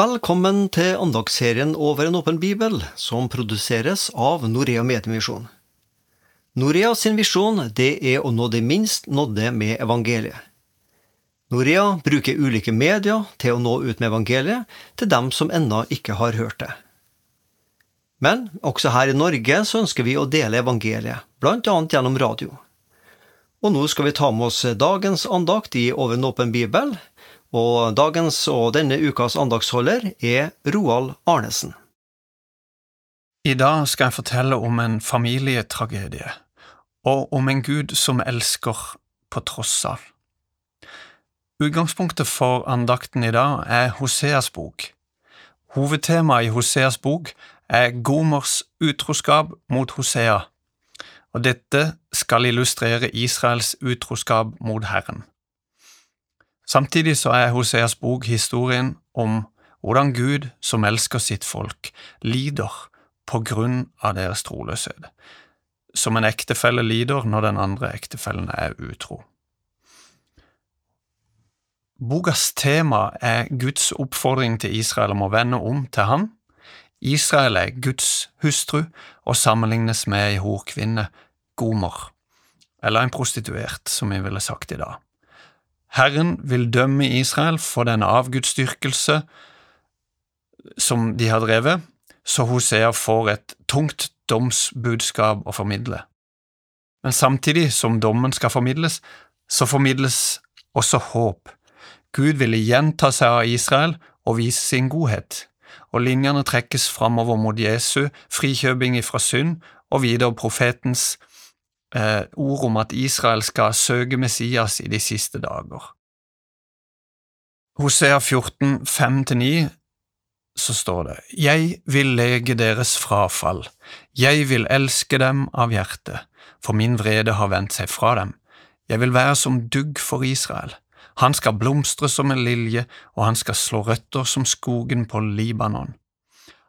Velkommen til andagsserien Over en åpen bibel, som produseres av Norea Mediemisjon. Norea sin visjon det er å nå de minst nådde med evangeliet. Norea bruker ulike medier til å nå ut med evangeliet til dem som ennå ikke har hørt det. Men også her i Norge så ønsker vi å dele evangeliet, annet gjennom radio. Og nå skal vi ta med oss dagens andakt i Over en åpen bibel, og dagens og denne ukas andagsholder er Roald Arnesen. I dag skal jeg fortelle om en familietragedie, og om en Gud som elsker på tross av. Utgangspunktet for andakten i dag er Hoseas bok. Hovedtemaet i Hoseas bok er Gomers utroskap mot Hosea, og dette skal illustrere Israels utroskap mot Herren. Samtidig så er Hoseas bok historien om hvordan Gud, som elsker sitt folk, lider på grunn av deres troløshet, som en ektefelle lider når den andre ektefellen er utro. Bokas tema er Guds oppfordring til Israel om å vende om til ham. Israel er Guds hustru og sammenlignes med ei horkvinne, Gomer, eller en prostituert, som vi ville sagt i dag. Herren vil dømme Israel for den avgudsdyrkelse som de har drevet, så Hosea får et tungt domsbudskap å formidle. Men samtidig som dommen skal formidles, så formidles også håp. Gud vil igjen ta seg av Israel og vise sin godhet, og linjene trekkes framover mot Jesu frikjøping fra synd og videre profetens eh, ord om at Israel skal søke Messias i de siste dager. Hosea 14, 5–9 så står det, Jeg vil lege deres frafall, jeg vil elske dem av hjertet, for min vrede har vendt seg fra dem. Jeg vil være som dugg for Israel. Han skal blomstre som en lilje, og han skal slå røtter som skogen på Libanon.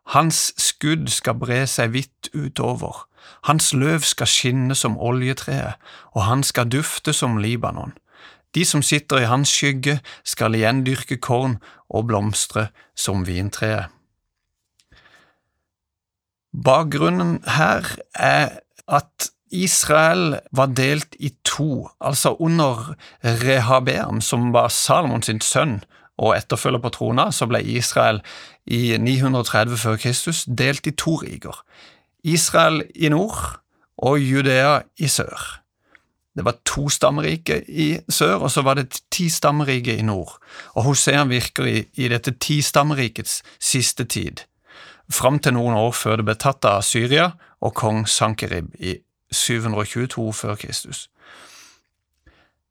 Hans skudd skal bre seg vidt utover, hans løv skal skinne som oljetreet, og han skal dufte som Libanon. De som sitter i hans skygge, skal igjen dyrke korn og blomstre som vintreet. Bakgrunnen her er at Israel var delt i to, altså under Rehabeam, som var Salomons sønn og etterfølger på trona, så ble Israel i 930 før Kristus delt i to riker. Israel i nord og Judea i sør. Det var to stammerike i sør, og så var det ti stammerike i nord. Og Hosea virker i, i dette tistammerikets siste tid, fram til noen år før det ble tatt av Syria og kong Sankerib i 722 før Kristus.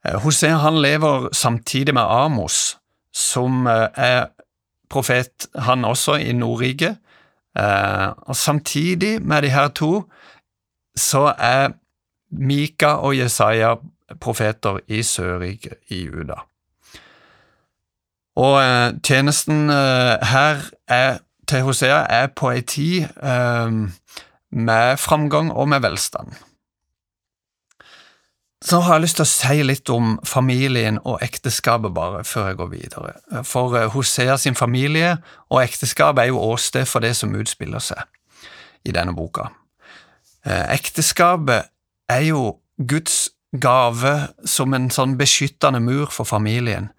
Eh, Hosea han lever samtidig med Amos, som eh, er profet, han også, i Nordriket. Eh, og samtidig med de her to så er Mika og Jesaja profeter i Sørriket i Juda. Og eh, tjenesten her er, til Hosea er på ei tid med framgang og med velstand. Så har jeg lyst til å si litt om familien og ekteskapet, bare før jeg går videre. For eh, Hosea sin familie og ekteskap er jo åsted for det som utspiller seg i denne boka. Eh, ekteskapet er jo Guds gave som en sånn beskyttende mur for familien,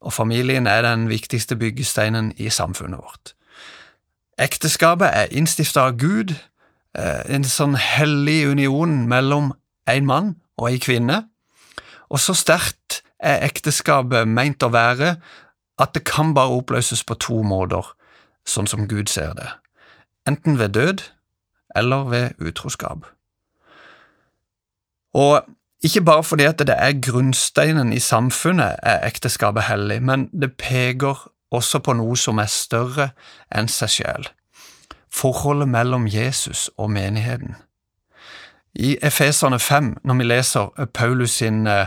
og familien er den viktigste byggesteinen i samfunnet vårt. Ekteskapet er innstifta av Gud, eh, en sånn hellig union mellom en mann og en kvinne, og så sterkt er ekteskapet meint å være at det kan bare oppløses på to måter, sånn som Gud ser det, enten ved død eller ved utroskap. Og ikke bare fordi at det er grunnsteinen i samfunnet er ekteskapet hellig, men det peker også på noe som er større enn seg sjøl. Forholdet mellom Jesus og menigheten. I Efeserne 5, når vi leser Paulus sin eh,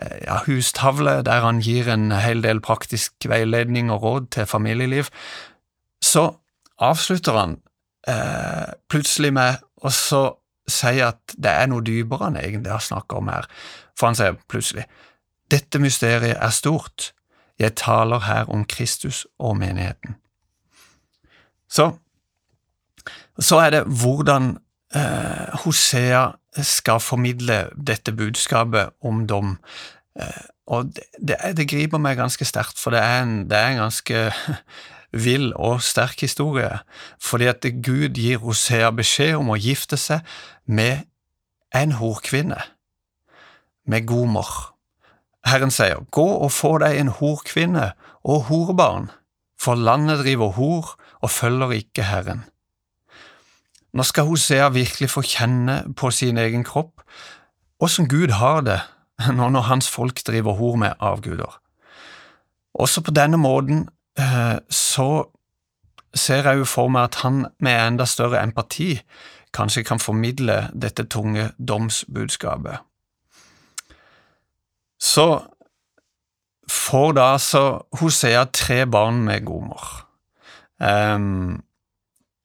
ja, hustavle, der han gir en hel del praktisk veiledning og råd til familieliv, så avslutter han eh, plutselig med å sier at det er noe dypere enn egentlig har snakket om her, for han sier plutselig dette mysteriet er stort. Jeg taler her om Kristus og menigheten. Så, så er det hvordan eh, Hosea skal formidle dette budskapet om dom. Eh, og det, det, det, griper meg ganske sterkt, for det er en, det er en ganske vill og sterk historie. Fordi at Gud gir Hosea beskjed om å gifte seg med en horkvinne, med Gomer. Herren sier, Gå og få deg en horkvinne og horbarn, for landet driver hor og følger ikke Herren. Nå skal Hosea virkelig få kjenne på sin egen kropp åssen Gud har det nå når hans folk driver hor med avguder. Også på denne måten eh, så ser jeg jo for meg at han med enda større empati kanskje kan formidle dette tunge domsbudskapet. Så får da altså Hosea tre barn med Gomer. Um,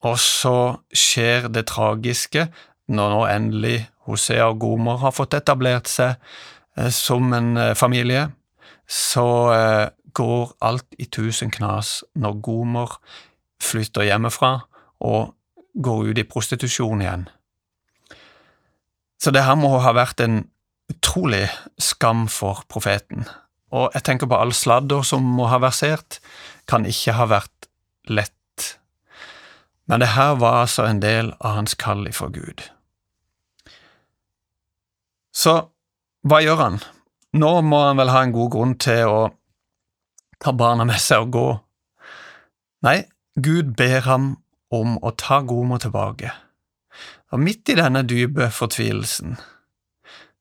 og så skjer det tragiske når nå endelig Hosea og Gomer har fått etablert seg eh, som en eh, familie. Så eh, går alt i tusen knas når Gomer flytter hjemmefra og går ut i prostitusjon igjen. Så det her må ha vært en utrolig skam for profeten. Og jeg tenker på all sladder som må ha versert, kan ikke ha vært lett. Men det her var altså en del av hans kall ifra Gud. Så hva gjør han? Nå må han vel ha en god grunn til å ta barna med seg og gå. Nei, Gud ber ham om å ta Gomer tilbake. Og midt i denne dype fortvilelsen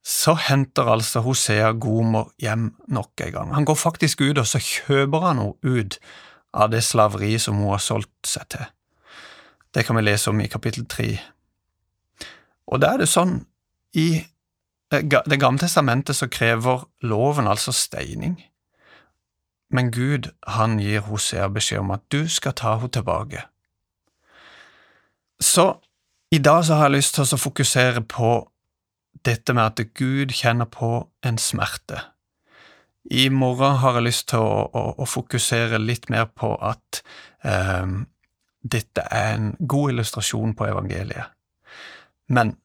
så henter altså Hosea Gomer hjem nok en gang. Han går faktisk ut, og så kjøper han henne ut av det slaveriet som hun har solgt seg til. Det kan vi lese om i kapittel tre. Og da er det sånn, i Det gamle testamentet så krever loven altså steining. Men Gud, han gir Hosea beskjed om at du skal ta henne tilbake. Så i dag så har jeg lyst til å fokusere på dette med at Gud kjenner på en smerte. I morgen har jeg lyst til å, å, å fokusere litt mer på at eh, dette er en god illustrasjon på evangeliet. Men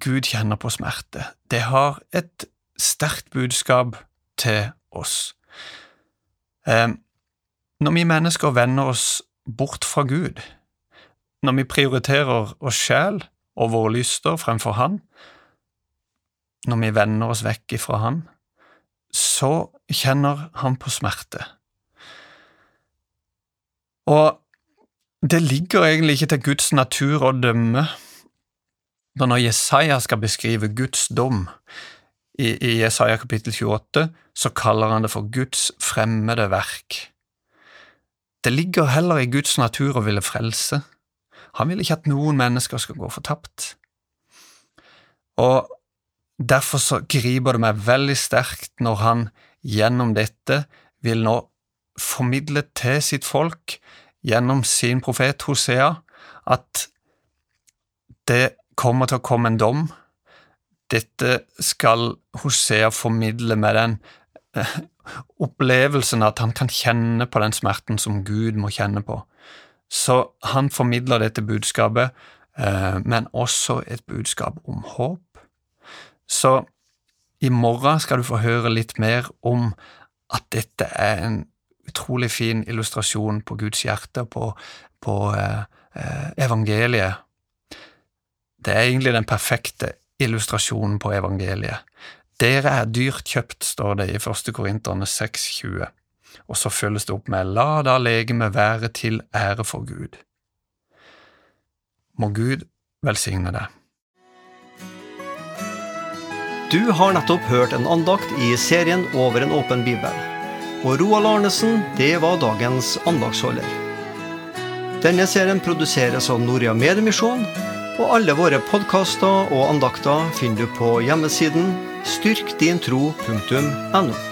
Gud kjenner på smerte. Det har et sterkt budskap til oss. Eh, når vi mennesker vender oss bort fra Gud, når vi prioriterer oss sjæl og våre lyster fremfor Han, når vi vender oss vekk ifra Han, så kjenner Han på smerte. Og det ligger egentlig ikke til Guds natur å dømme. Når Jesaja skal beskrive Guds dom i, i Jesaja kapittel 28, så kaller han det for Guds fremmede verk. Det ligger heller i Guds natur å ville frelse. Han vil ikke at noen mennesker skal gå fortapt. Og derfor så griper det meg veldig sterkt når han gjennom dette vil nå formidle til sitt folk, gjennom sin profet Hosea, at det kommer til å komme en dom. Dette skal Hosea formidle med den eh, opplevelsen at han kan kjenne på den smerten som Gud må kjenne på. Så han formidler dette budskapet, eh, men også et budskap om håp. Så i morgen skal du få høre litt mer om at dette er en utrolig fin illustrasjon på Guds hjerte, på, på eh, eh evangeliet. Det er egentlig den perfekte illustrasjonen på evangeliet. Dere er dyrt kjøpt, står det i 1. Korinterne 6,20 og så følges det opp med La da legemet være til ære for Gud. Må Gud velsigne deg. Du har nettopp hørt en andakt i serien Over en åpen bibel. Og Roald Arnesen, det var dagens andagsholder. Denne serien produseres av Noria Mediemisjon, og alle våre podkaster og andakter finner du på hjemmesiden styrkdintro.no.